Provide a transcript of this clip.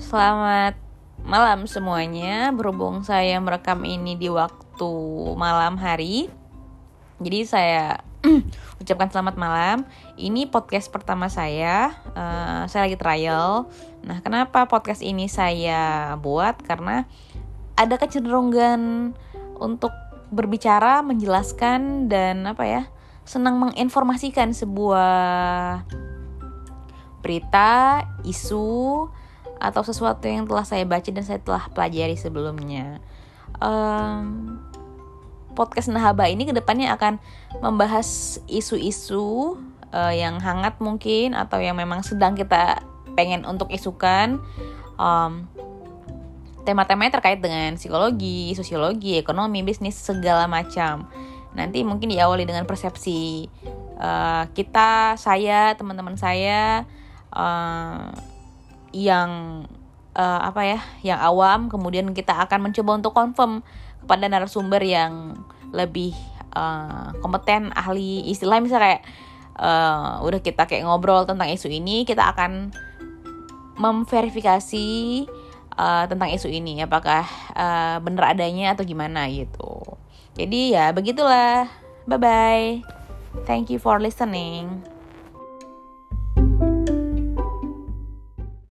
selamat malam semuanya. Berhubung saya merekam ini di waktu malam hari, jadi saya ucapkan selamat malam. Ini podcast pertama saya. Uh, saya lagi trial. Nah, kenapa podcast ini saya buat? Karena ada kecenderungan untuk berbicara, menjelaskan dan apa ya, senang menginformasikan sebuah berita, isu, atau sesuatu yang telah saya baca dan saya telah pelajari sebelumnya. Um, podcast Nahaba ini ke depannya akan membahas isu-isu uh, yang hangat mungkin atau yang memang sedang kita pengen untuk isukan. Um, tema-temanya terkait dengan psikologi, sosiologi, ekonomi, bisnis segala macam. Nanti mungkin diawali dengan persepsi uh, kita, saya, teman-teman saya. Uh, yang uh, apa ya yang awam kemudian kita akan mencoba untuk confirm kepada narasumber yang lebih uh, kompeten ahli istilah. Misalnya kayak uh, udah kita kayak ngobrol tentang isu ini kita akan memverifikasi uh, tentang isu ini apakah uh, benar adanya atau gimana gitu. Jadi ya begitulah. Bye bye thank you for listening